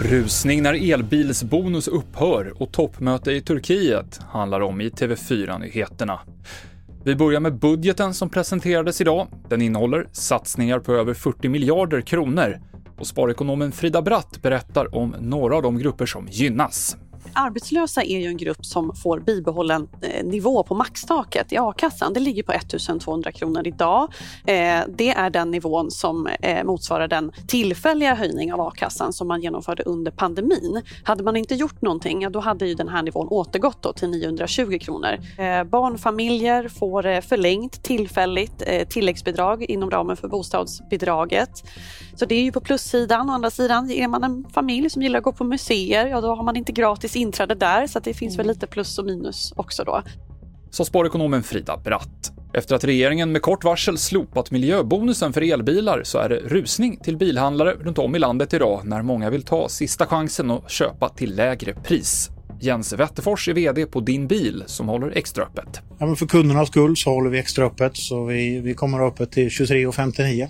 Rusning när elbilsbonus upphör och toppmöte i Turkiet handlar om i TV4-nyheterna. Vi börjar med budgeten som presenterades idag. Den innehåller satsningar på över 40 miljarder kronor och sparekonomen Frida Bratt berättar om några av de grupper som gynnas. Arbetslösa är ju en grupp som får bibehållen eh, nivå på maxtaket i a-kassan. Det ligger på 1 200 kronor idag. Eh, det är den nivån som eh, motsvarar den tillfälliga höjning av a-kassan som man genomförde under pandemin. Hade man inte gjort någonting, då hade ju den här nivån återgått till 920 kronor. Barnfamiljer får förlängt tillfälligt tilläggsbidrag inom ramen för bostadsbidraget. Så det är ju på plussidan. Å andra sidan, är man en familj som gillar att gå på museer, ja då har man inte gratis inträde där, så det finns väl mm. lite plus och minus också då. Sa sparekonomen Frida Bratt. Efter att regeringen med kort varsel slopat miljöbonusen för elbilar så är det rusning till bilhandlare runt om i landet idag när många vill ta sista chansen och köpa till lägre pris. Jens Wetterfors är VD på Din Bil som håller extra öppet. Ja, men för kundernas skull så håller vi extra öppet så vi, vi kommer öppet till 23.59.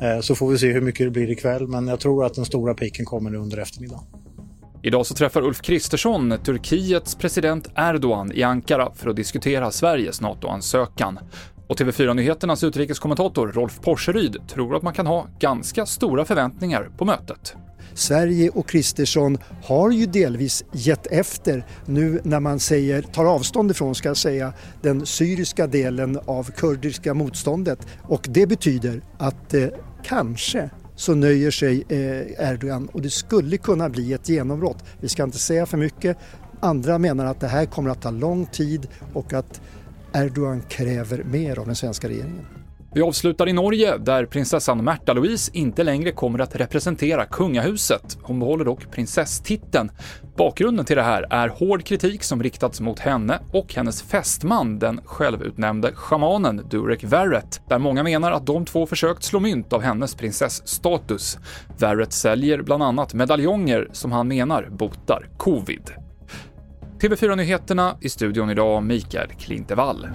Eh, så får vi se hur mycket det blir ikväll men jag tror att den stora piken kommer under eftermiddagen. Idag så träffar Ulf Kristersson Turkiets president Erdogan i Ankara för att diskutera Sveriges NATO-ansökan. Och TV4-nyheternas utrikeskommentator Rolf Porseryd tror att man kan ha ganska stora förväntningar på mötet. Sverige och Kristersson har ju delvis gett efter nu när man säger, tar avstånd ifrån ska jag säga, den syriska delen av kurdiska motståndet och det betyder att eh, kanske så nöjer sig eh, Erdogan och det skulle kunna bli ett genombrott. Vi ska inte säga för mycket. Andra menar att det här kommer att ta lång tid och att Erdogan kräver mer av den svenska regeringen. Vi avslutar i Norge, där prinsessan Märta Louise inte längre kommer att representera kungahuset. Hon behåller dock prinsesstiteln. Bakgrunden till det här är hård kritik som riktats mot henne och hennes fästman, den självutnämnde shamanen Durek Verrett, där många menar att de två försökt slå mynt av hennes prinsessstatus. Verrett säljer bland annat medaljonger som han menar botar covid. TV4-nyheterna i studion idag, Mikael Klintevall.